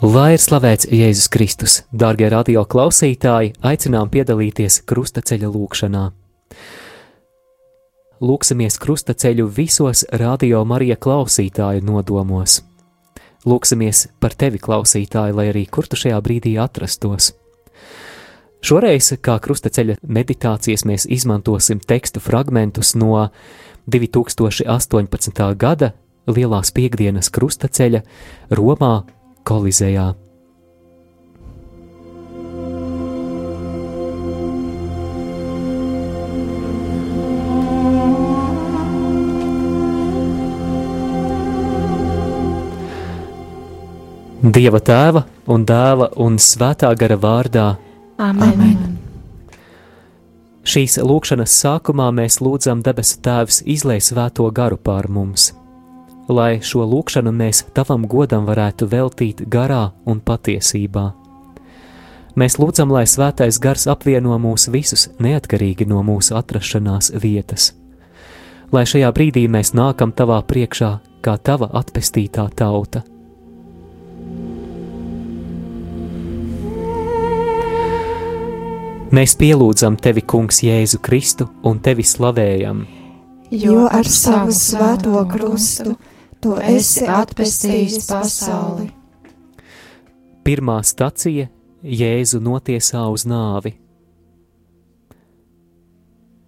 Lai ir slavēts Jēzus Kristus, dārgie radio klausītāji, aicinām piedalīties krustaceļa lūkšanā. Lūksimies krustaceļu visos radio Marija klausītāju nodomos. Lūksimies par tevi, klausītāji, lai arī kur tu šajā brīdī atrastos. Šoreiz, kā krustaceļa meditācijas, mēs izmantosim tekstu fragmentus no 2018. gada Lielās piekdienas krustaceļa Romā Kolizejā. Dieva tēva un dēla un svētā gara vārdā. Amen. Amen. Šīs lūkšanas sākumā mēs lūdzam debesu Tēvs izlai svēto garu pār mums lai šo lūkšanu mēs tavam godam varētu veltīt garā un patiesībā. Mēs lūdzam, lai svētais gars apvieno mūs visus neatkarīgi no mūsu atrašanās vietas. Lai šajā brīdī mēs nākam tavā priekšā kā tava atpestītā tauta. Mēs pielūdzam tevi, Kungs, Jēzu Kristu un tevi slavējam. Jo ar savu svēto krustu tu esi atpestījis pasauli. Pirmā stacija Jēzu notiesā uz nāvi.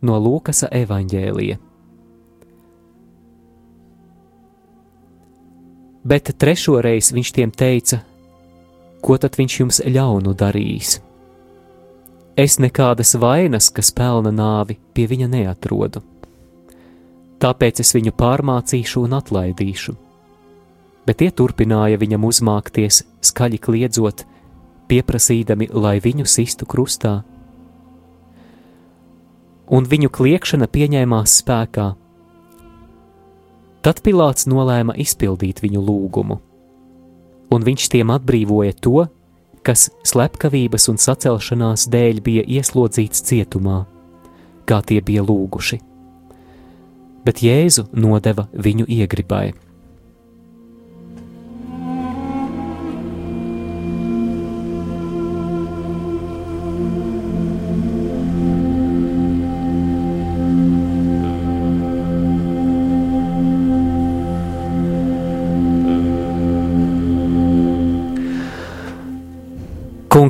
No Lūkasa evaņģēlija. Bet trešo reizi viņš tiem teica, ko tad viņš jums ļaunu darīs? Es nekādas vainas, kas pelna nāvi, pie viņa neatrodu tāpēc es viņu pārmācīšu un atlaidīšu. Bet tie turpināja viņam uzmākties, skaļi kliedzot, pieprasīdami, lai viņu sistu krustā. Un viņu kliekšana pieņēmās spēkā. Tad Pilārs nolēma izpildīt viņu lūgumu, un viņš tiem atbrīvoja to, kas slepkavības un sacelšanās dēļ bija ieslodzīts cietumā, kā tie bija lūguši bet Jēzu nodeva viņu iegribai.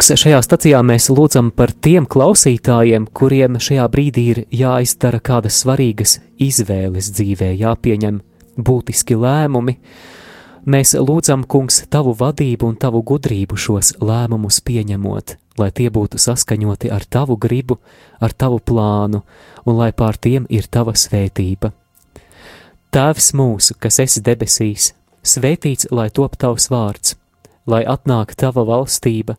Kungs, šajā stacijā mēs lūdzam par tiem klausītājiem, kuriem šajā brīdī ir jāizdara kādas svarīgas izvēles dzīvē, jāpieņem būtiski lēmumi. Mēs lūdzam, Kungs, tavu vadību un tavu gudrību šos lēmumus pieņemot, lai tie būtu saskaņoti ar tavu gribu, ar tavu plānu, un lai pār tiem ir tava svētība. Tēvs mūsu, kas esi debesīs, svētīts, lai top tavs vārds, lai atnāk tava valstība,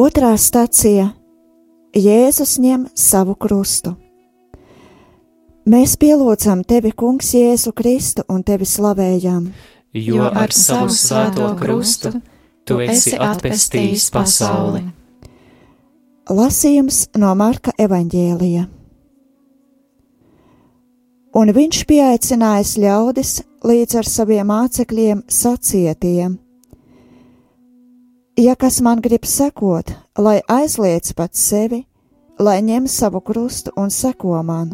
Otrā stacija - Jēzus ņem savu krustu. Mēs pielūdzam tevi, Kungs, Jēzu Kristu un tevi slavējam. Jo ar savu svēto krustu tu esi atpestījis pasauli. Lasījums no Marka evaņģēlija. Un viņš pieaicinājis ļaudis līdz ar saviem mācekļiem sacietiem Ja kas man grib sekot, lai aizliec pats sevi, lai ņem savu krustu un seko man.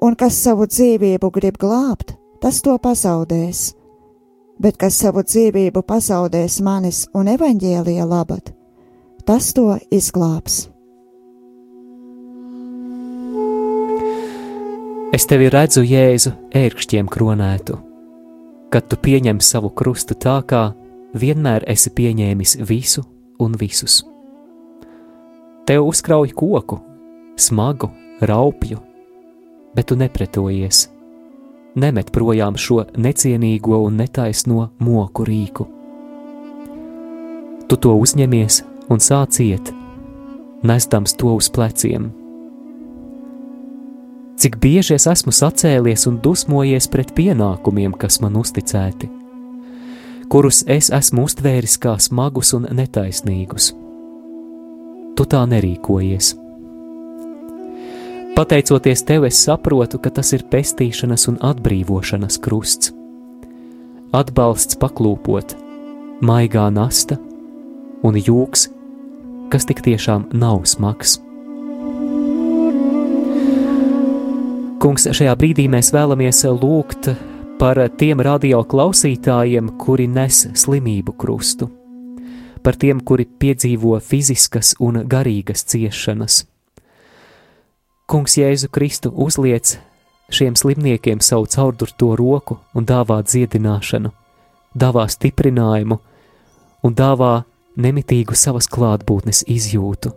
Un kas savu dzīvību grib glābt, tas to pazaudēs, bet kas savu dzīvību pazaudēs manis un evaņģēlija labad, tas to izglābs. Es tevi redzu, Jēzu, ērkšķiem kronētu, kad tu pieņem savu krustu tā, kā vienmēr esi pieņēmis visu un visus. Tev uzkrauj koku, smagu, raupju, bet tu nepretojies. Nemet projām šo necienīgo un netaisno moku rīku. Tu to uzņemies un sāciet, nesdams to uz pleciem cik bieži es esmu sacēlies un dusmojies pret pienākumiem, kas man uzticēti, kurus es esmu uztvēris kā smagus un netaisnīgus. Tu tā nerīkojies. Pateicoties tev, es saprotu, ka tas ir pestīšanas un atbrīvošanas krusts. Atbalsts paklūpot, maigā nasta un jūks, kas tik tiešām nav smags. Kungs, šajā brīdī mēs vēlamies lūgt par tiem radio klausītājiem, kuri nes slimību krustu, par tiem, kuri piedzīvo fiziskas un garīgas ciešanas. Kungs Jēzu Kristu uzliec šiem slimniekiem savu caurdurto roku un dāvā dziedināšanu, dāvā stiprinājumu un dāvā nemitīgu savas klātbūtnes izjūtu.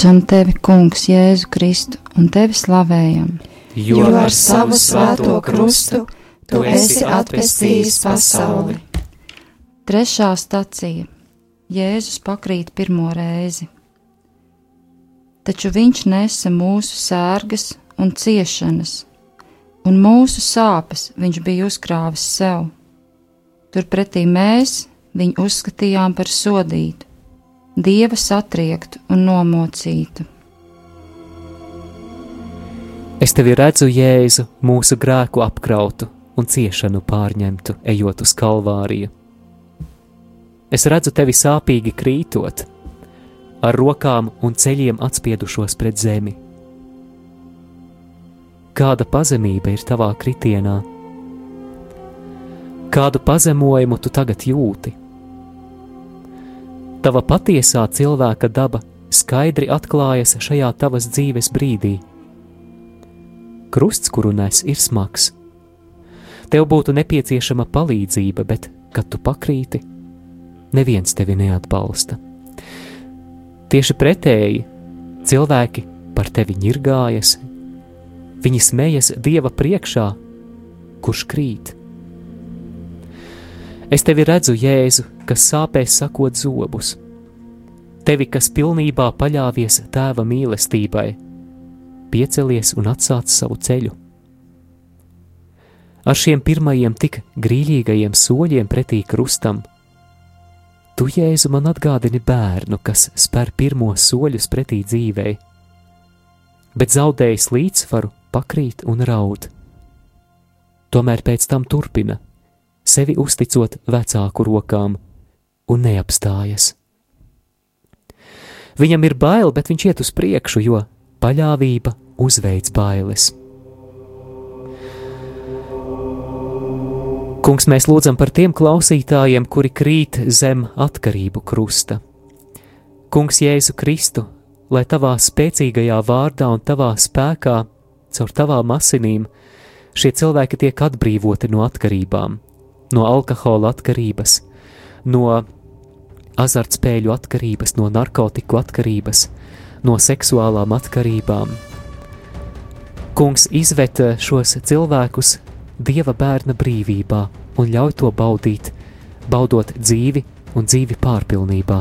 Lūdzam tevi, Kungs, Jēzu Kristu, un tevi slavējam. Jo ar savu svēto krustu tu esi atpestījis pasauli. Trešā stacija Jēzus pakrīt pirmo reizi. Taču viņš nesa mūsu sērgas un ciešanas, un mūsu sāpes viņš bija uzkrāvis sev. Turpretī mēs viņu uzskatījām par sodītu dieva satriektu un nomocītu. Es tevi redzu, Jēzu, mūsu grēku apkrautu un ciešanu pārņemtu, ejot uz kalvāriju. Es redzu tevi sāpīgi krītot, ar rokām un ceļiem atspiedušos pret zemi. Kāda pazemība ir tavā kritienā? Kādu pazemojumu tu tagad jūti? Tava patiesā cilvēka daba skaidri atklājas šajā tavas dzīves brīdī. Krusts, kuru nes, ir smags. Tev būtu nepieciešama palīdzība, bet, kad tu pakrīti, neviens tevi neatbalsta. Tieši pretēji, cilvēki par tevi ņirgājas, viņi smejas Dieva priekšā, kurš krīt. Es tevi redzu, Jēzu, kas sāpēs sakot zobus, tevi, kas pilnībā paļāvies tēva mīlestībai, piecelies un atsāc savu ceļu. Ar šiem pirmajiem tik grīļīgajiem soļiem pretī krustam, tu, Jēzu, man atgādini bērnu, kas spēr pirmos soļus pretī dzīvei, bet zaudējis līdzsvaru, pakrīt un raud. Tomēr pēc tam turpina – sevi uzticot vecāku rokām un neapstājas. Viņam ir bail, bet viņš iet uz priekšu, jo paļāvība uzveic bailes. Kungs, mēs lūdzam par tiem klausītājiem, kuri krīt zem atkarību krusta. Kungs, Jēzu Kristu, lai tavā spēcīgajā vārdā un tavā spēkā, caur tavām asinīm, šie cilvēki tiek atbrīvoti no atkarībām, no alkohola atkarības, no azartspēļu atkarības, no narkotiku atkarības, no seksuālām atkarībām. Kungs izvet šos cilvēkus Dieva bērna brīvībā un ļauj to baudīt, baudot dzīvi un dzīvi pārpilnībā.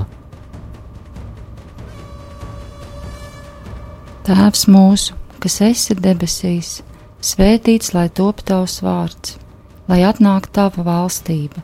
Tēvs mūsu, kas esi debesīs, svētīts lai top tavs vārds, lai atnāk tava valstība,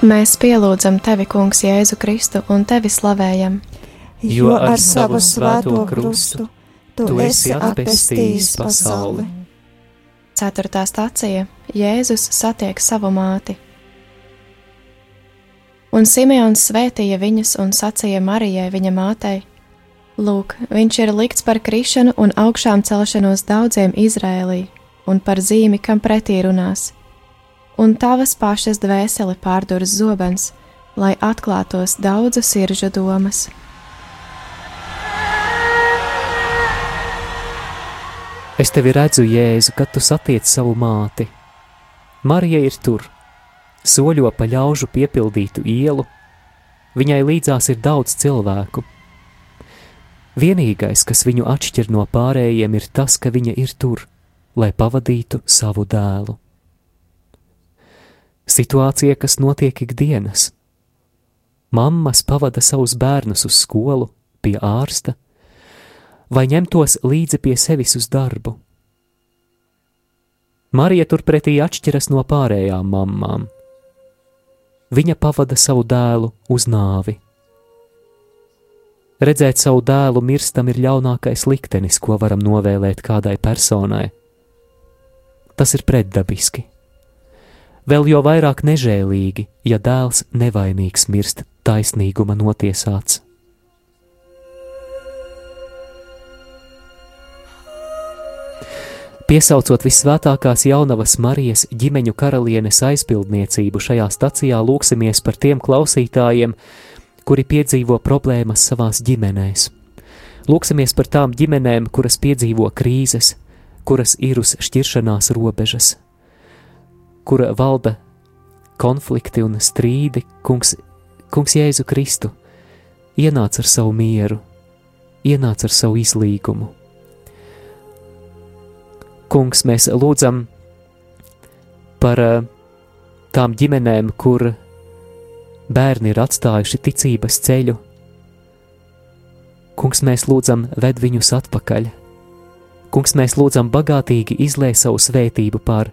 Mēs pielūdzam tevi, Kungs, Jēzu Kristu un tevi slavējam, jo ar savu svēto krustu tu esi atpestījis pasauli. Ceturtā stācija Jēzus satiek savu māti. Un Simeons svētīja viņus un sacīja Marijai, viņa mātei: Lūk, viņš ir likts par krišanu un augšām celšanos daudziem Izrēlī, un par zīmi, kam pretī runās. Un tavas pašas dvēseli pārdurs zobens, lai atklātos daudzu siržu domas. Es tevi redzu, Jēzu, kad tu satiec savu māti. Marija ir tur, soļo pa ļaužu piepildītu ielu, viņai līdzās ir daudz cilvēku. Vienīgais, kas viņu atšķir no pārējiem, ir tas, ka viņa ir tur, lai pavadītu savu dēlu. Situācija, kas notiek ikdienas. Mammas pavada savus bērnus uz skolu, pie ārsta, vai ņemtos līdzi pie sevis uz darbu. Marija turpretī atšķiras no pārējām mamām. Viņa pavada savu dēlu uz nāvi. Redzēt savu dēlu mirstam ir ļaunākais liktenis, ko varam novēlēt kādai personai. Tas ir pretdabiski. Vēl jo vairāk nežēlīgi, ja dēls nevainīgs mirst taisnīguma notiesāts. Piesaucot visvētākās jaunavas Marijas ģimeņu karalienes aizbildniecību šajā stacijā, lūksimies par tiem klausītājiem, kuri piedzīvo problēmas savās ģimenēs. Lūksimies par tām ģimenēm, kuras piedzīvo krīzes, kuras ir uz šķiršanās robežas, kura valda konflikti un strīdi, kungs, kungs Jēzu Kristu, ienāca ar savu mieru, ienāca ar savu izlīgumu Kungs, mēs lūdzam par eh, tām ģimenēm, kur bērni ir atstājuši ticības ceļu. Kungs, mēs lūdzam, ved viņus atpakaļ. Kungs, mēs lūdzam bagātīgi izlēj savu svētību pār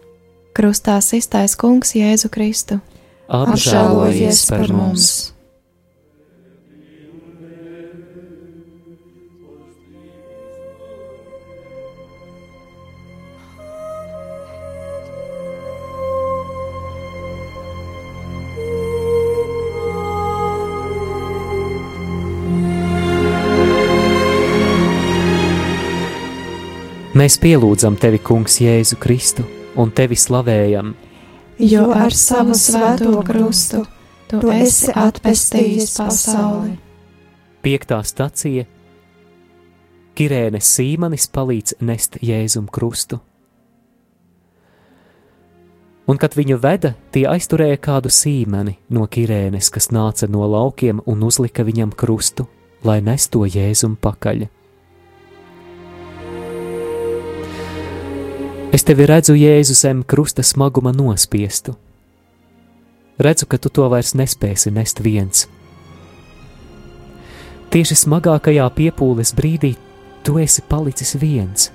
Krustā iztaisa Kungs Jēzu Kristu. Apžēlojies par mums! Mēs pielūdzam tevi, Kungs, Jēzu Kristu, un tevi slavējam, jo ar savu svēto krustu tu esi atpestījis pasauli. Piektā stacija Kirēnes Sīmanis palīdz nest Jēzum krustu. Un, kad viņu veda, tie aizturēja kādu sīmeni no Kirēnes, kas nāca no laukiem un uzlika viņam krustu, lai nesto Jēzum pakaļ. Es tevi redzu Jēzus zem krusta smaguma nospiestu. Redzu, ka tu to vairs nespēsi nest viens. Tieši smagākajā piepūles brīdī tu esi palicis viens.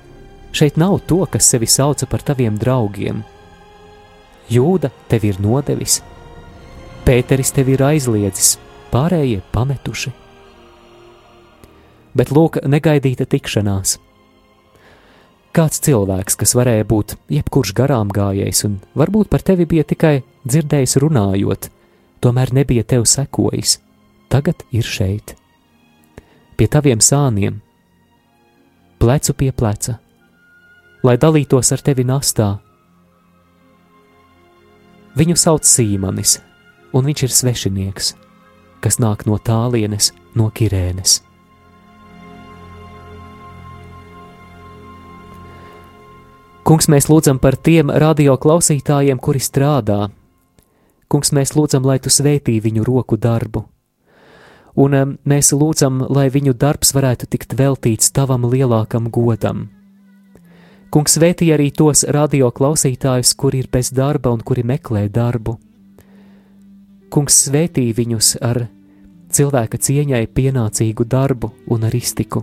Šeit nav to, kas sevi sauca par taviem draugiem. Jūda tevi ir nodevis, Pēteris tevi ir aizliedzis, pārējie pametuši. Bet lūk, negaidīta tikšanās kāds cilvēks, kas varēja būt jebkurš garām gājējs un varbūt par tevi bija tikai dzirdējis runājot, tomēr nebija tev sekojis, tagad ir šeit. Pie taviem sāniem, plecu pie pleca, lai dalītos ar tevi nastā. Viņu sauc Sīmanis, un viņš ir svešinieks, kas nāk no tālienes, no Kirēnes. Kungs, mēs lūdzam par tiem radio klausītājiem, kuri strādā. Kungs, mēs lūdzam, lai tu svētī viņu roku darbu. Un um, mēs lūdzam, lai viņu darbs varētu tikt veltīts tavam lielākam godam. Kungs svētī arī tos radio klausītājus, kuri ir bez darba un kuri meklē darbu. Kungs svētī viņus ar cilvēka cieņai pienācīgu darbu un ar iztiku.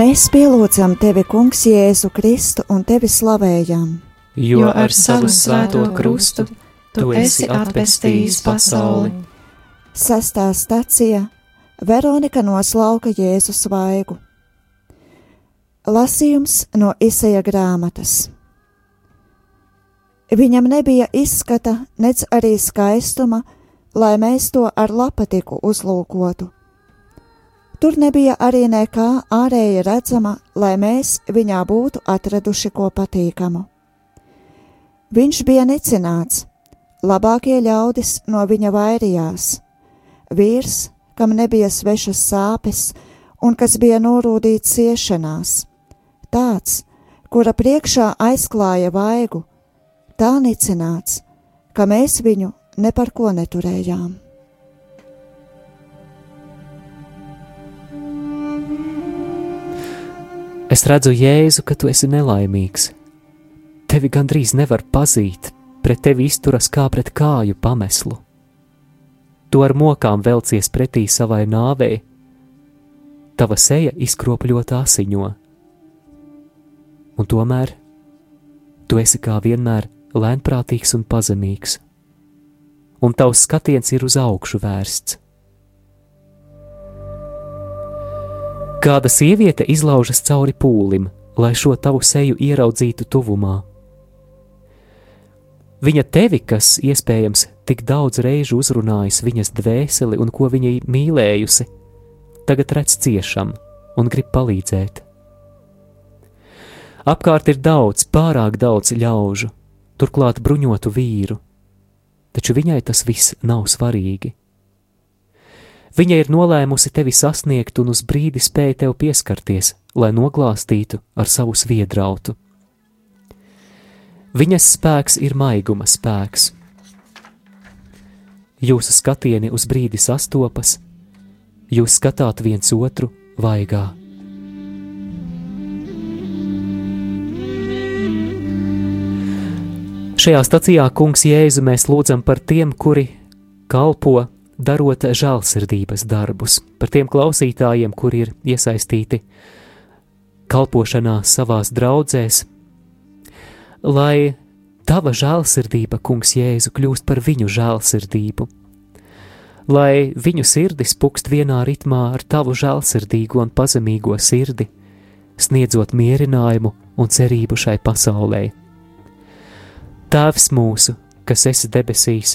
Mēs pielūdzam tevi, Kungs, Jēzu Kristu un tevi slavējam. Jo ar savu svēto krustu tu esi atpestījis pasauli. Sestā stacija Veronika noslauka Jēzu svaigu. Lasījums no Isaija grāmatas. Viņam nebija izskata, nec arī skaistuma, lai mēs to ar lapatiku uzlūkotu Tur nebija arī nekā ārēji redzama, lai mēs viņā būtu atraduši ko patīkamu. Viņš bija nicināts, labākie ļaudis no viņa vairījās, vīrs, kam nebija svešas sāpes un kas bija norūdīts ciešanās, tāds, kura priekšā aizklāja vaigu, tā nicināts, ka mēs viņu ne par ko neturējām. Es redzu, Jēzu, ka tu esi nelaimīgs. Tevi gandrīz nevar pazīt, pret tevi izturas kā pret kāju pameslu. Tu ar mokām velcies pretī savai nāvei, tava seja izkropļota asiņo. Un tomēr tu esi kā vienmēr lēnprātīgs un pazemīgs, un tavs skatiens ir uz augšu vērsts. Kāda sieviete izlaužas cauri pūlim, lai šo tavu seju ieraudzītu tuvumā. Viņa tevi, kas iespējams tik daudz reižu uzrunājis viņas dvēseli un ko viņa mīlējusi, tagad redz ciešam un grib palīdzēt. Apkārt ir daudz, pārāk daudz ļaužu, turklāt bruņotu vīru, taču viņai tas viss nav svarīgi. Viņa ir nolēmusi tevi sasniegt un uz brīdi spēja tev pieskarties, lai noglāstītu ar savu sviedrautu. Viņas spēks ir maiguma spēks. Jūsu skatieni uz brīdi sastopas, jūs skatāt viens otru vaigā. Šajā stacijā, Kungs, Jēzu, mēs lūdzam par tiem, kuri kalpo darot žēlsirdības darbus, par tiem klausītājiem, kuri ir iesaistīti kalpošanā savās draudzēs, lai tava žēlsirdība, Kungs Jēzu, kļūst par viņu žēlsirdību, lai viņu sirdis pukst vienā ritmā ar tavu žēlsirdīgo un pazemīgo sirdi, sniedzot mierinājumu un cerību šai pasaulē. Tēvs mūsu, kas esi debesīs,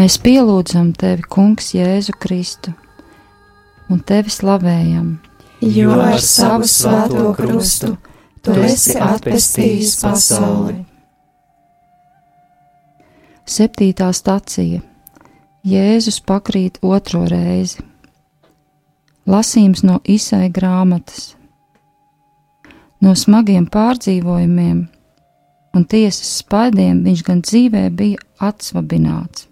Mēs pielūdzam tevi, Kungs, Jēzu Kristu, un tevi slavējam. Jo ar savu svēto krustu tu esi atpestījis pasauli. Septītā stacija Jēzus pakrīt otro reizi. Lasījums no Isai grāmatas. No smagiem pārdzīvojumiem un tiesas spaidiem viņš gan dzīvē bija atsvabināts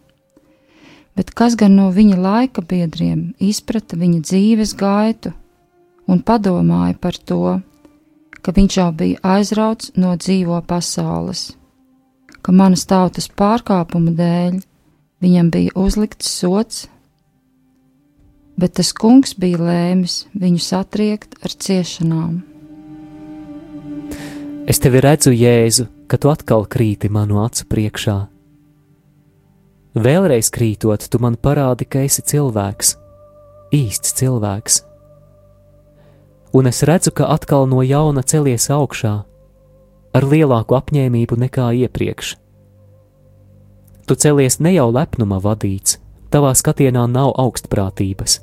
bet kas gan no viņa laika biedriem izprata viņa dzīves gaitu un padomāja par to, ka viņš jau bija aizrauts no dzīvo pasaules, ka manas tautas pārkāpuma dēļ viņam bija uzlikts sots, bet tas kungs bija lēmis viņu satriekt ar ciešanām. Es tevi redzu, Jēzu, ka tu atkal krīti manu acu priekšā Vēlreiz krītot, tu man parādi, ka esi cilvēks, īsts cilvēks. Un es redzu, ka atkal no jauna celies augšā, ar lielāku apņēmību nekā iepriekš. Tu celies ne jau lepnuma vadīts, tavā skatienā nav augstprātības.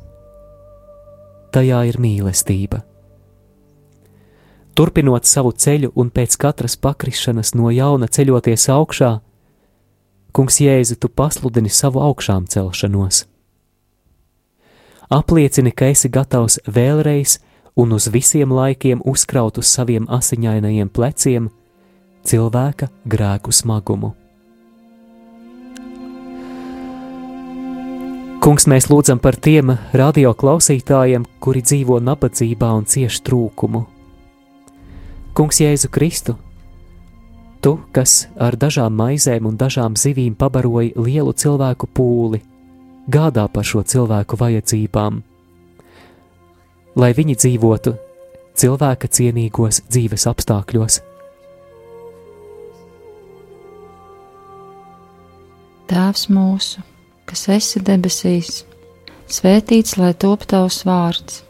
Tajā ir mīlestība. Turpinot savu ceļu un pēc katras pakrišanas no jauna ceļoties augšā, Kungs Jēzu, tu pasludini savu augšām celšanos. Apliecini, ka esi gatavs vēlreiz un uz visiem laikiem uzkraut uz saviem asiņainajiem pleciem cilvēka grēku smagumu. Kungs, mēs lūdzam par tiem radio klausītājiem, kuri dzīvo nabadzībā un cieš trūkumu. Kungs, Jēzu Kristu, Tu, kas ar dažām maizēm un dažām zivīm pabaroji lielu cilvēku pūli, gādā par šo cilvēku vajadzībām, lai viņi dzīvotu cilvēka cienīgos dzīves apstākļos. Tēvs mūsu, kas esi debesīs, svētīts lai top tavs vārds,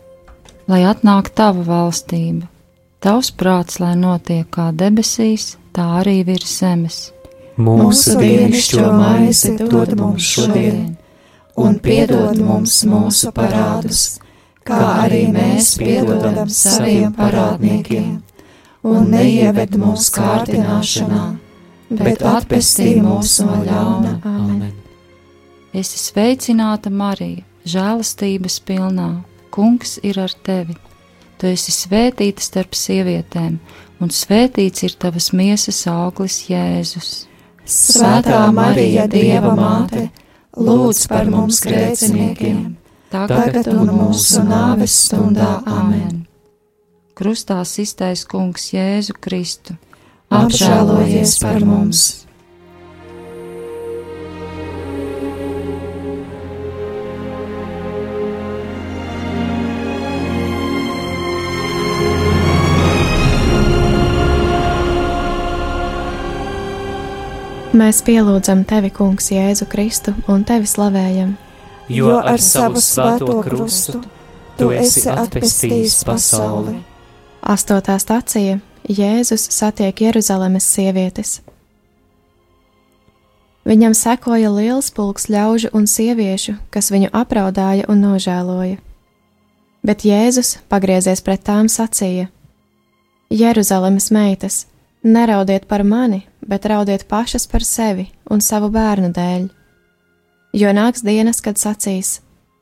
lai atnāk tava valstība, tavs prāts, lai notiek kā debesīs, tā arī virs zemes. Mūsu dienascho maizi dod mums šodien, un piedod mums mūsu parādus, kā arī mēs piedodam saviem parādniekiem, un neieved mūsu kārdināšanā bet atpestī mūs no ļauna. Amen. Es esmu sveicināta Marija, žēlastības pilnā. Kungs ir ar tevi. Tu esi svētīta starp sievietēm, un svētīts ir tavas miesas auglis Jēzus. Svētā Marija, Dieva māte, lūdz par mums grēciniekiem, tagad un mūsu nāves stundā. Amen. Krustā iztais Kungs Jēzu Kristu apžēlojies par mums! Mēs pielūdzam tevi, Kungs, Jēzu Kristu un tevi slavējam. Jo ar savu svēto krustu tu esi atpestījis pasauli. Astotā stācija Jēzus satiek Jeruzalemes sievietes. Viņam sekoja liels pulks ļaužu un sieviešu, kas viņu apraudāja un nožēloja. Bet Jēzus, pagriezies pret tām, sacīja: Jeruzalemes meitas, neraudiet par mani, bet raudiet pašas par sevi un savu bērnu dēļ. Jo nāks dienas, kad sacīs: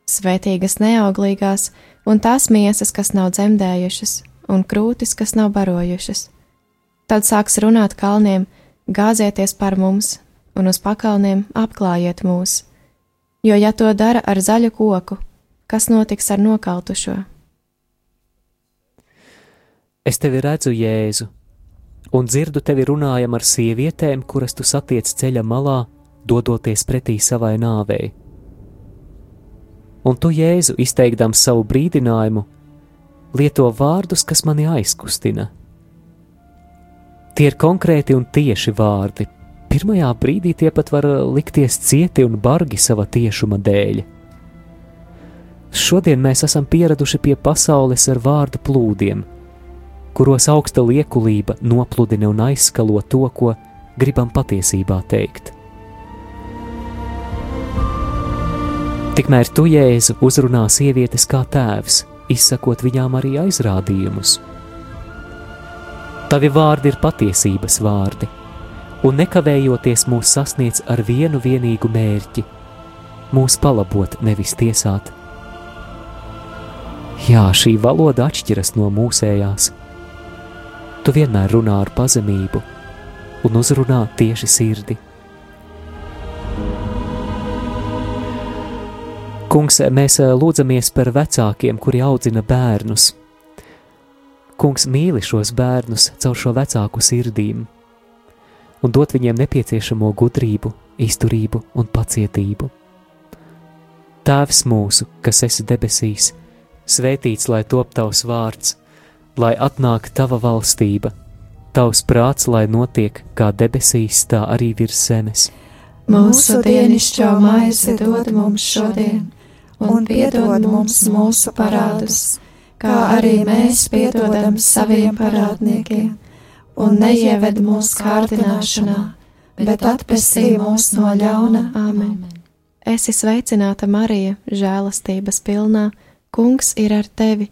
Svētīgas neauglīgās un tās miesas, kas nav dzemdējušas, un krūtis, kas nav barojušas. Tad sāks runāt kalniem, gāzieties par mums, un uz pakalniem apklājiet mūs. Jo, ja to dara ar zaļu koku, kas notiks ar nokautušo? Es tevi redzu, Jēzu, un dzirdu tevi runājam ar sievietēm, kuras tu satiec ceļa malā, dodoties pretī savai nāvei. Un tu, Jēzu, izteikdams savu brīdinājumu, lieto vārdus, kas mani aizkustina. Tie ir konkrēti un tieši vārdi. Pirmajā brīdī tie pat var likties cieti un bargi sava tiešuma dēļ. Šodien mēs esam pieraduši pie pasaules ar vārdu plūdiem, kuros augsta liekulība nopludina un aizskalo to, ko gribam patiesībā teikt. Tikmēr tu, Jēzu, uzrunā sievietes kā tēvs, izsakot viņām arī aizrādījumus. Tavi vārdi ir patiesības vārdi, un nekavējoties mūs sasniedz ar vienu vienīgu mērķi - mūs palabot, nevis tiesāt. Jā, šī valoda atšķiras no mūsējās. Tu vienmēr runā ar pazemību un uzrunā tieši sirdi. Kungs, mēs eh, lūdzamies par vecākiem, kuri audzina bērnus. Kungs mīli šos bērnus caur šo vecāku sirdīm un dot viņiem nepieciešamo gudrību, izturību un pacietību. Tēvs mūsu, kas esi debesīs, svētīts lai top tavs vārds, lai atnāk tava valstība, tavs prāts, lai notiek kā debesīs, tā arī virs zemes. Mūsu dienascho maizi dod mums šodien un piedod mums mūsu parādus, kā arī mēs piedodam saviem parādniekiem, un neieved mūsu kārdināšanā, bet atpestī mūs no ļauna. Amen! Esi sveicināta, Marija, žēlastības pilnā, Kungs ir ar tevi!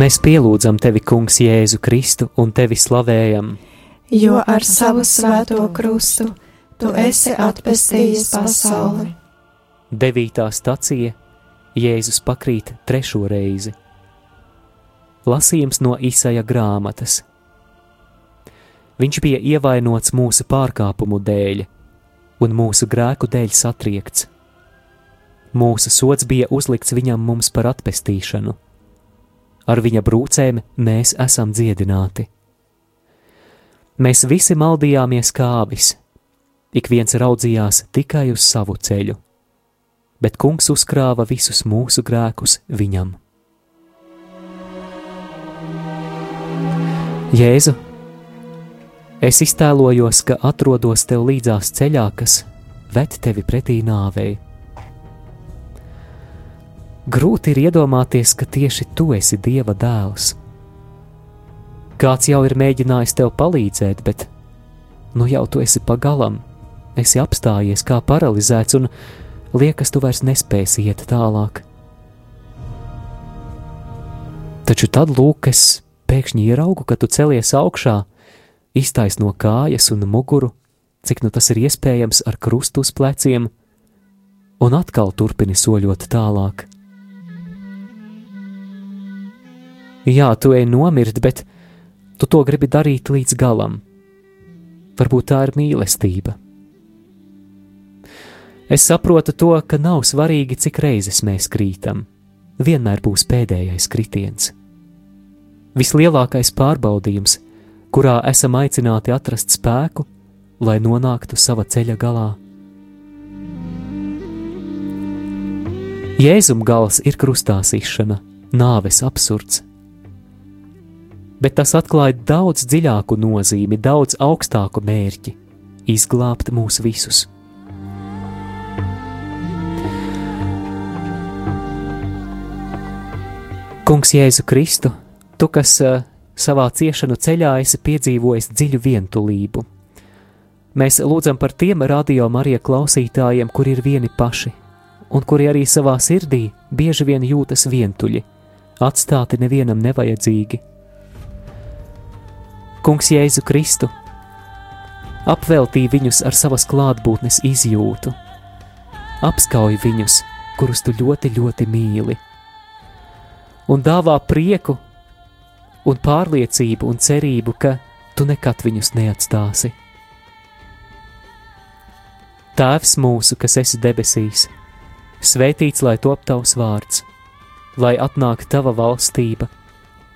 Mēs pielūdzam tevi, Kungs, Jēzu Kristu un tevi slavējam, jo ar savu svēto krustu tu esi atpestījis pasauli. Devītā stacija Jēzus pakrīt trešo reizi. Lasījums no Isaija grāmatas. Viņš bija ievainots mūsu pārkāpumu dēļ un mūsu grēku dēļ satriekts. Mūsu sots bija uzlikts viņam mums par atpestīšanu ar viņa brūcēm mēs esam dziedināti. Mēs visi maldījāmies kā avis, ik viens raudzījās tikai uz savu ceļu, bet kungs uzkrāva visus mūsu grēkus viņam. Jēzu, es iztēlojos, ka atrodos tev līdzās ceļā, kas ved tevi pretī nāvei Grūti ir iedomāties, ka tieši tu esi Dieva dēls. Kāds jau ir mēģinājis tev palīdzēt, bet nu jau tu esi pagalam, esi apstājies kā paralizēts un liekas, tu vairs nespēsi iet tālāk. Taču tad lūk, es pēkšņi ieraugu, ka tu celies augšā, iztais no kājas un muguru, cik nu tas ir iespējams ar krustu uz pleciem, un atkal turpini soļot tālāk. Jā, tu ej nomirt, bet tu to gribi darīt līdz galam. Varbūt tā ir mīlestība. Es saprotu to, ka nav svarīgi, cik reizes mēs krītam. Vienmēr būs pēdējais kritiens. Vislielākais pārbaudījums, kurā esam aicināti atrast spēku, lai nonāktu sava ceļa galā. Jēzum gals ir krustā sišana, nāves absurds bet tas atklāja daudz dziļāku nozīmi, daudz augstāku mērķi - izglābt mūs visus. Kungs Jēzu Kristu, tu, kas uh, savā ciešanu ceļā esi piedzīvojis dziļu vientulību. Mēs lūdzam par tiem radio Marija klausītājiem, kuri ir vieni paši, un kuri arī savā sirdī bieži vien jūtas vientuļi, atstāti nevienam nevajadzīgi. Kungs Jēzu Kristu, apveltī viņus ar savas klātbūtnes izjūtu, apskauj viņus, kurus tu ļoti, ļoti mīli, un dāvā prieku un pārliecību un cerību, ka tu nekad viņus neatstāsi. Tēvs mūsu, kas esi debesīs, svētīts lai top tavs vārds, lai atnāk tava valstība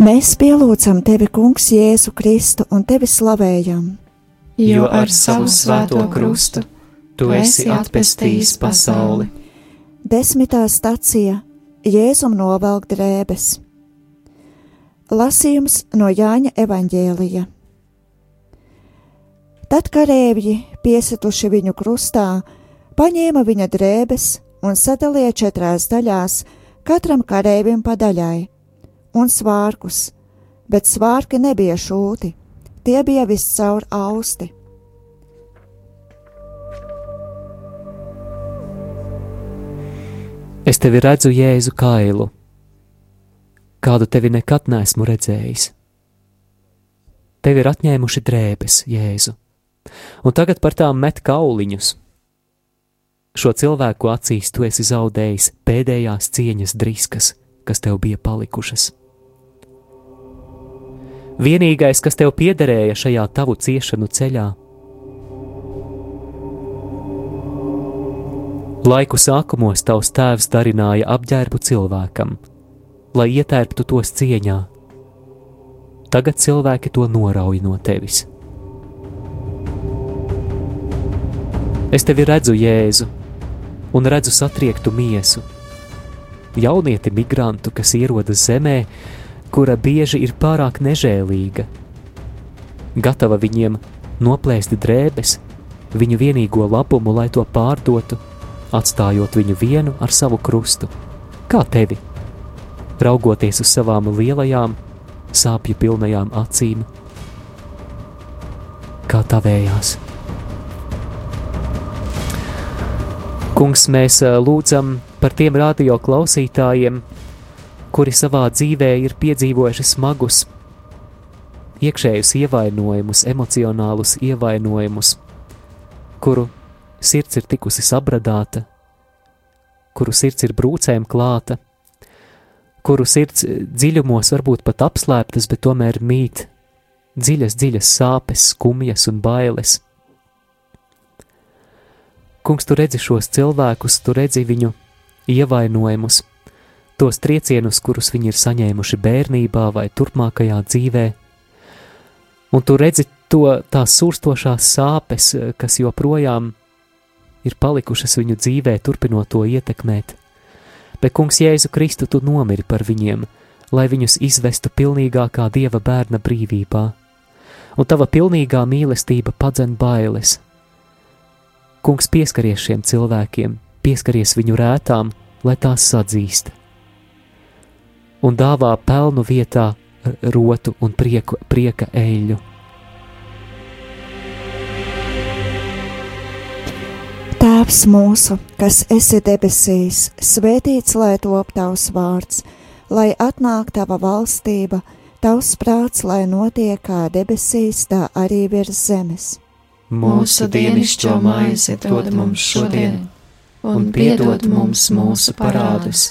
Mēs pielūdzam tevi, Kungs, Jēzu Kristu un tevi slavējam. Jo ar savu svēto krustu tu esi atpestījis pasauli. Desmitā stacija Jēzum novelk drēbes. Lasījums no Jāņa evaņģēlija. Tad karēvji, piesituši viņu krustā, paņēma viņa drēbes un sadalīja četrās daļās, katram karēvim pa daļai un svārkus, bet svārki nebija šūti, tie bija viscaur austi. Es tevi redzu Jēzu kailu, kādu tevi nekad neesmu redzējis. Tevi ir atņēmuši drēbes, Jēzu, un tagad par tām met kauliņus. Šo cilvēku acīs tu esi zaudējis pēdējās cieņas driskas, kas tev bija palikušas. Vienīgais, kas tev piederēja šajā tavu ciešanu ceļā, Laiku sākumos tavs tēvs darināja apģērbu cilvēkam, lai ietērptu tos cieņā. Tagad cilvēki to norauj no tevis. Es tevi redzu, Jēzu, un redzu satriektu miesu. Jaunieti migrantu, kas ierodas zemē, kura bieži ir pārāk nežēlīga, gatava viņiem noplēst drēbes, viņu vienīgo labumu, lai to pārdotu atstājot viņu vienu ar savu krustu, kā tevi, raugoties uz savām lielajām, sāpju pilnajām acīm, kā tavējās. Kungs, mēs lūdzam par tiem radio klausītājiem, kuri savā dzīvē ir piedzīvojuši smagus, iekšējus ievainojumus, emocionālus ievainojumus, kuru sirds ir tikusi sabradāta, kuru sirds ir brūcēm klāta, kuru sirds dziļumos varbūt pat apslēptas, bet tomēr mīt dziļas, dziļas sāpes, skumjas un bailes. Kungs, tu redzi šos cilvēkus, tu redzi viņu ievainojumus, tos triecienus, kurus viņi ir saņēmuši bērnībā vai turpmākajā dzīvē, un tu redzi to tās sūrstošās sāpes, kas joprojām ir palikušas viņu dzīvē, turpinot to ietekmēt. Bet, Kungs, Jēzu Kristu, tu nomiri par viņiem, lai viņus izvestu pilnīgākā dieva bērna brīvībā, un tava pilnīgā mīlestība padzen bailes. Kungs, pieskaries šiem cilvēkiem, pieskaries viņu rētām, lai tās sadzīst, un dāvā pelnu vietā rotu un prieku, prieka eļļu Tēvs mūsu, kas esi debesīs, svētīts lai top tavs vārds, lai atnāk tava valstība, tavs prāts, lai notiek kā debesīs, tā arī virs zemes. Mūsu dienascho maizi dod mums šodien, un piedod mums mūsu parādus,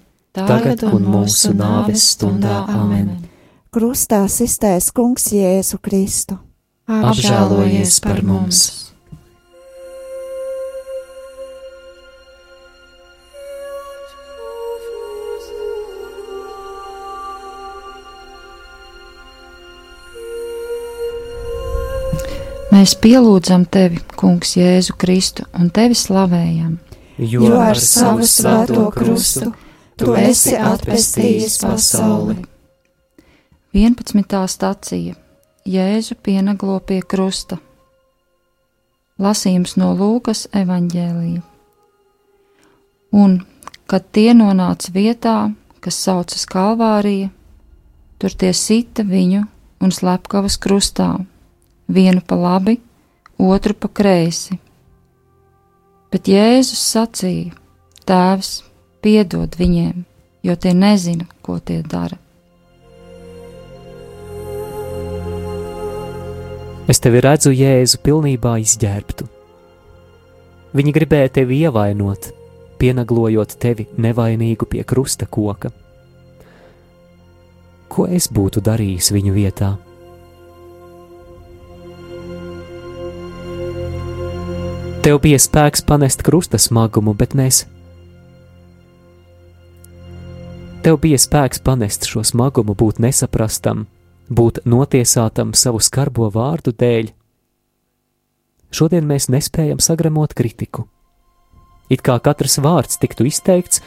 tagad un mūsu nāves stundā amen. Krustā iztais kungs Jēzu Kristu. Apžēlojies par mums! Mēs pielūdzam tevi, Kungs, Jēzu Kristu un tevi slavējam. Jo ar savu svēto krustu tu esi atpestījis pasauli. 11. stācija Jēzu pienaglo pie krusta. Lasījums no Lūkas evaņģēlīja. Un, kad tie nonāca vietā, kas saucas Kalvārija, tur tie sita viņu un slepkavas krustā vienu pa labi, otru pa kreisi. Bet Jēzus sacīja: Tēvs, piedod viņiem, jo tie nezina, ko tie dara. Es tevi redzu, Jēzu, pilnībā izģērbtu. Viņi gribēja tevi ievainot, pienaglojot tevi nevainīgu pie krusta koka. Ko es būtu darījis viņu vietā? Tev bija spēks panest krusta smagumu, bet mēs. Tev bija spēks panest šo smagumu, būt nesaprastam, būt notiesātam savu skarbo vārdu dēļ. Šodien mēs nespējam sagremot kritiku. It kā katrs vārds tiktu izteikts,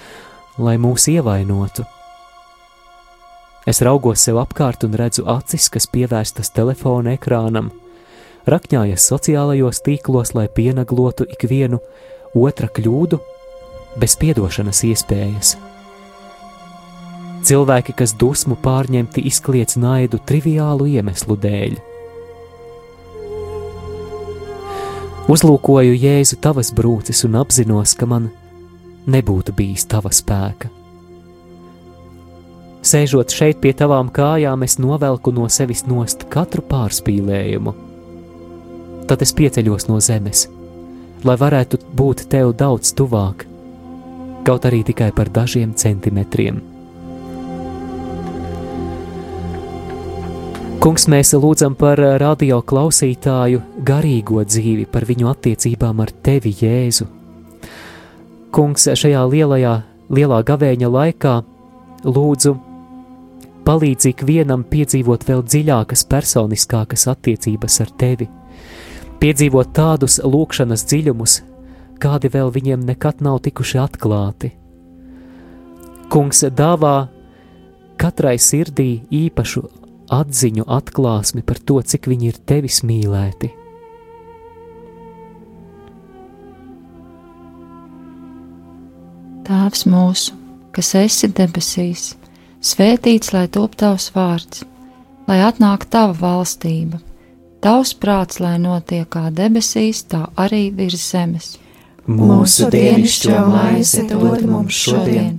lai mūs ievainotu. Es raugos sev apkārt un redzu acis, kas pievērstas telefona ekrānam rakņājas sociālajos tīklos, lai pienaglotu ikvienu otra kļūdu bez piedošanas iespējas. Cilvēki, kas dusmu pārņemti, izkliedz naidu triviālu iemeslu dēļ. Uzlūkoju Jēzu tavas brūces un apzinos, ka man nebūtu bijis tava spēka. Sēžot šeit pie tavām kājām, es novelku no sevis nost katru pārspīlējumu. Tad es pieceļos no zemes, lai varētu būt tev daudz tuvāk, kaut arī tikai par dažiem centimetriem. Kungs, mēs lūdzam par radio klausītāju garīgo dzīvi, par viņu attiecībām ar tevi, Jēzu. Kungs, šajā lielajā, lielā gavēņa laikā lūdzu palīdzi ikvienam piedzīvot vēl dziļākas, personiskākas attiecības ar tevi, piedzīvot tādus lūkšanas dziļumus, kādi vēl viņiem nekad nav tikuši atklāti. Kungs dāvā katrai sirdī īpašu atziņu atklāsmi par to, cik viņi ir tevis mīlēti. Tēvs mūsu, kas esi debesīs, svētīts lai top tavs vārds, lai atnāk tava valstība, tavs prāts, lai notiek kā debesīs, tā arī virs zemes. Mūsu dienascho maizi dod mums šodien,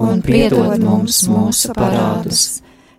un piedod mums mūsu parādus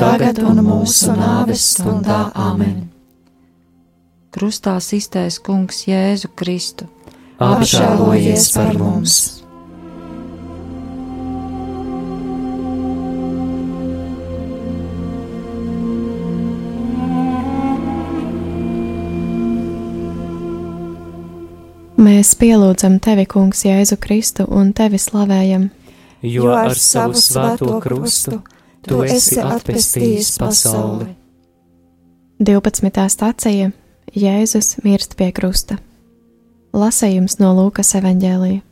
Tagad un mūsu nāves stundā Āmen. Krustā iztais Kungs Jēzu Kristu. Apžēlojies par mums! Mēs pielūdzam tevi, Kungs, Jēzu Kristu un tevi slavējam. Jo ar savu svēto krustu tu esi atpestījis pasauli. 12. stācija Jēzus mirst pie krusta. Lasējums no Lūkas evanģēlija.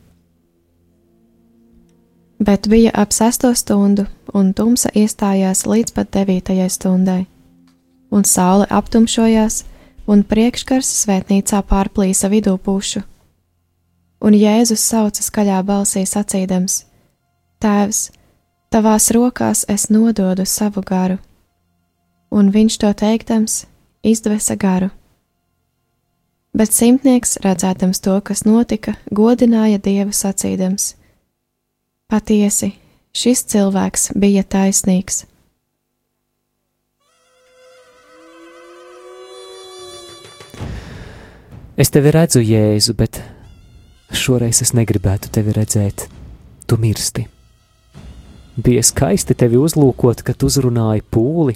Bet bija ap sesto stundu, un tumsa iestājās līdz pat devītajai stundai, un saule aptumšojās, un priekškars svētnīcā pārplīsa vidū pušu. Un Jēzus sauca skaļā balsī sacīdams: Tēvs, Tavās rokās es nododu savu garu, un viņš to teiktams izdvesa garu. Bet simtnieks, redzēdams to, kas notika, godināja Dievu sacīdams: Patiesi, šis cilvēks bija taisnīgs. Es tevi redzu, Jēzu, bet šoreiz es negribētu tevi redzēt. Tu mirsti. Bija skaisti tevi uzlūkot, kad uzrunāji pūli,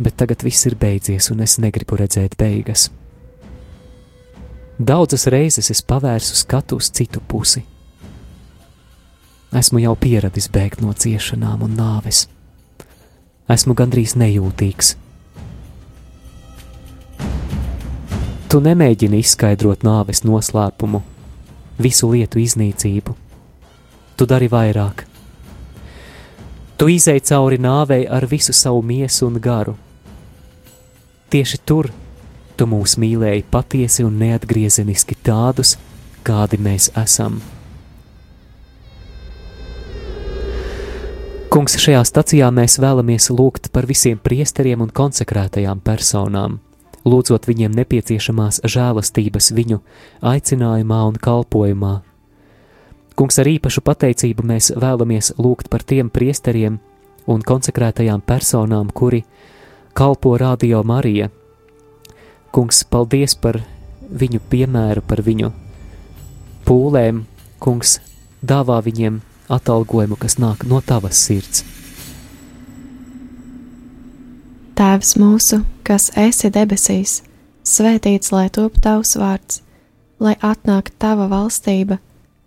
bet tagad viss ir beidzies, un es negribu redzēt beigas. Daudzas reizes es pavērsu skatu uz citu pusi. Esmu jau pieradis bēgt no ciešanām un nāves. Esmu gandrīz nejūtīgs. Tu nemēģini izskaidrot nāves noslēpumu, visu lietu iznīcību. Tu dari vairāk. Tu izēji cauri nāvei ar visu savu miesu un garu. Tieši tur tu mūs mīlēji patiesi un neatgriezeniski tādus, kādi mēs esam. Kungs, šajā stacijā mēs vēlamies lūgt par visiem priesteriem un konsekrētajām personām, lūdzot viņiem nepieciešamās žēlastības viņu aicinājumā un kalpojumā, Kungs, ar īpašu pateicību mēs vēlamies lūgt par tiem priesteriem un konsekrētajām personām, kuri kalpo Radio Marija. Kungs, paldies par viņu piemēru, par viņu pūlēm. Kungs, dāvā viņiem atalgojumu, kas nāk no tavas sirds. Tēvs mūsu, kas esi debesīs, svētīts lai top tavs vārds, lai atnāk tava valstība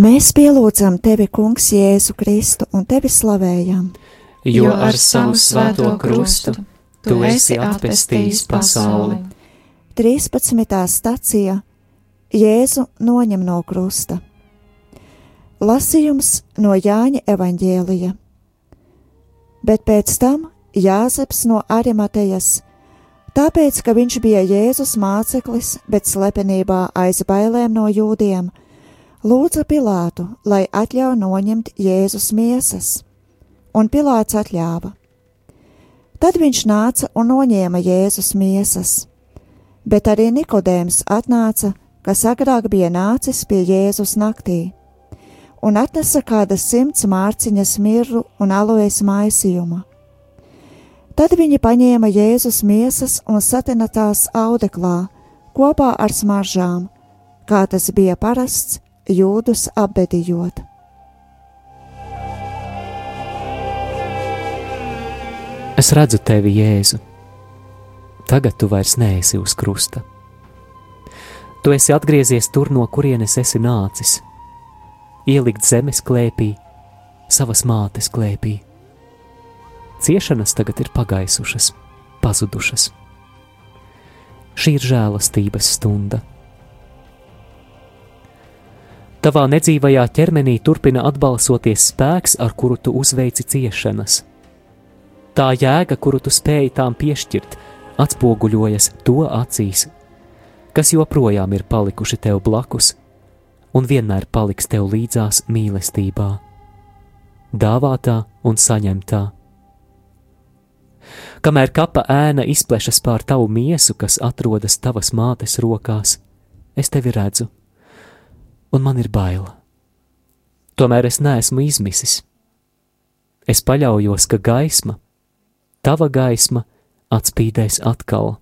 Mēs pielūdzam tevi, Kungs, Jēzu Kristu un tevi slavējam. Jo ar savu svēto krustu tu esi atpestījis pasauli. 13. stacija Jēzu noņem no krusta. Lasījums no Jāņa evaņģēlija. Bet pēc tam Jāzeps no Arimatejas, tāpēc, ka viņš bija Jēzus māceklis, bet slepenībā aiz bailēm no jūdiem, lūdza Pilātu, lai atļauj noņemt Jēzus miesas, un Pilāts atļāva. Tad viņš nāca un noņēma Jēzus miesas, bet arī Nikodēms atnāca, kas agrāk bija nācis pie Jēzus naktī, un atnesa kādas simts mārciņas mirru un alojas maisījuma. Tad viņi paņēma Jēzus miesas un satina tās audeklā kopā ar smaržām, kā tas bija parasts jūdus apbedījot. Es redzu tevi, Jēzu. Tagad tu vairs neesi uz krusta. Tu esi atgriezies tur, no kurienes esi nācis, ielikt zemes klēpī, savas mātes klēpī. Ciešanas tagad ir pagaisušas, pazudušas. Šī ir žēlastības stunda. Tavā nedzīvajā ķermenī turpina atbalsoties spēks, ar kuru tu uzveici ciešanas. Tā jēga, kuru tu spēji tām piešķirt, atspoguļojas to acīs, kas joprojām ir palikuši tev blakus un vienmēr paliks tev līdzās mīlestībā, dāvātā un saņemtā. Kamēr kapa ēna izplešas pār tavu miesu, kas atrodas tavas mātes rokās, es tevi redzu, un man ir bail. Tomēr es neesmu izmisis. Es paļaujos, ka gaisma, tava gaisma, atspīdēs atkal.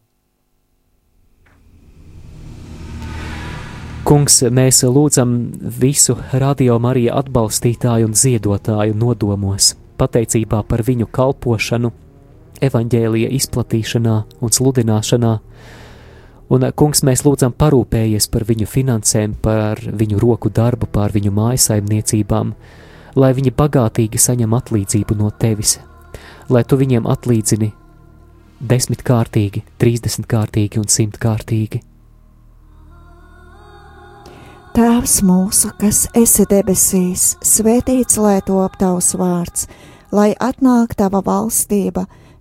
Kungs, mēs lūdzam visu radio Mariju atbalstītāju un ziedotāju nodomos, pateicībā par viņu kalpošanu, evaņģēlija izplatīšanā un sludināšanā. Un, kungs, mēs lūdzam parūpējies par viņu finansēm, par viņu roku darbu, par viņu mājasaimniecībām, lai viņi bagātīgi saņem atlīdzību no tevis, lai tu viņiem atlīdzini desmitkārtīgi, trīsdesmitkārtīgi un simtkārtīgi. Tēvs mūsu, kas esi debesīs, svētīts lai top tavs vārds, lai atnāk tava valstība,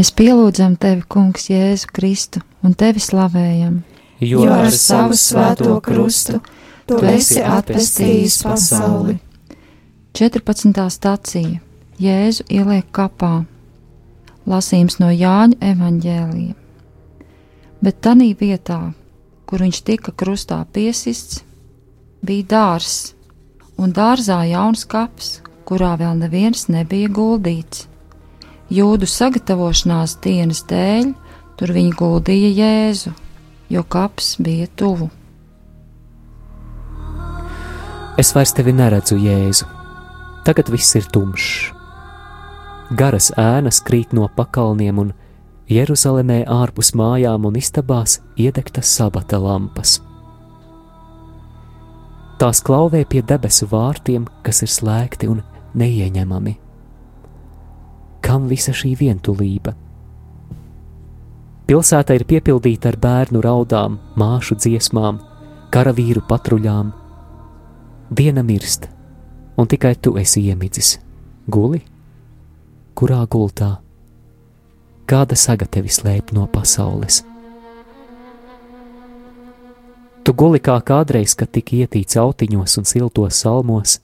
Mēs pielūdzam tevi, Kungs, Jēzu Kristu un tevi slavējam. jo ar savu svēto krustu tu esi atpestījis pasauli. 14. stācija Jēzu ieliek kapā. Lasījums no Jāņa evaņģēlija. Bet tanī vietā, kur viņš tika krustā piesists, bija dārzs, un dārzā jauns kaps, kurā vēl neviens nebija guldīts. Jūdu sagatavošanās dienas dēļ tur viņi guldīja Jēzu, jo kaps bija tuvu. Es vairs tevi neredzu, Jēzu. Tagad viss ir tumšs. Garas ēnas krīt no pakalniem, un Jeruzalemē ārpus mājām un istabās iedegtas sabata lampas. Tās klauvē pie debesu vārtiem, kas ir slēgti un neieņemami. Kam visa šī vientulība? Pilsēta ir piepildīta ar bērnu raudām, māšu dziesmām, karavīru patruļām. Diena mirst, un tikai tu esi iemidzis. Guli? Kurā gultā? Kāda saga tevi slēp no pasaules? Tu guli kā kādreiz, kad tika ietīts autiņos un siltos salmos,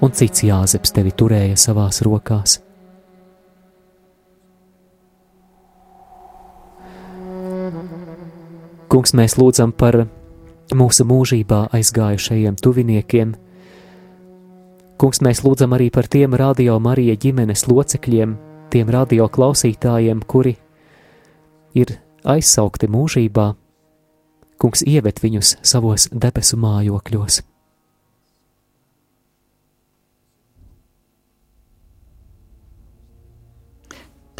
un cits jāzeps tevi turēja savās rokās. Kungs, mēs lūdzam par mūsu mūžībā aizgājušajiem tuviniekiem. Kungs, mēs lūdzam arī par tiem radio Marija ģimenes locekļiem, tiem radio klausītājiem, kuri ir aizsaukti mūžībā. Kungs ieved viņus savos debesu mājokļos.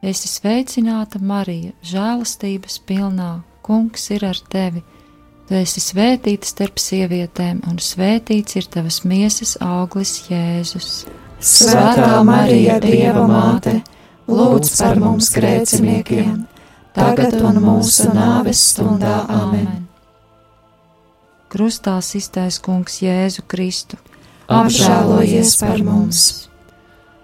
Esi sveicināta, Marija, žēlastības pilnā, Kungs ir ar tevi. Tu esi svētīta starp sievietēm, un svētīts ir tavas miesas auglis, Jēzus. Svētā Marija, Dieva māte, lūdz par mums grēciniekiem, tagad un mūsu nāves stundā. Amen! Krustā iztais Kungs Jēzu Kristu. Apžēlojies par mums!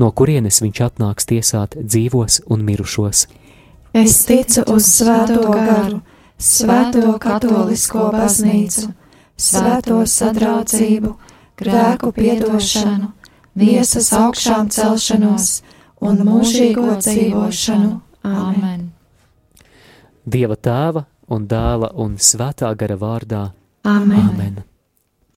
no kurienes viņš atnāks tiesāt dzīvos un mirušos. Es ticu uz Svēto garu, Svēto katolisko baznīcu, Svēto sadraudzību, grēku piedošanu, miesas augšām celšanos un mūžīgo dzīvošanu. Amen! Dieva tēva un dēla un svētā gara vārdā. Amen! Amen.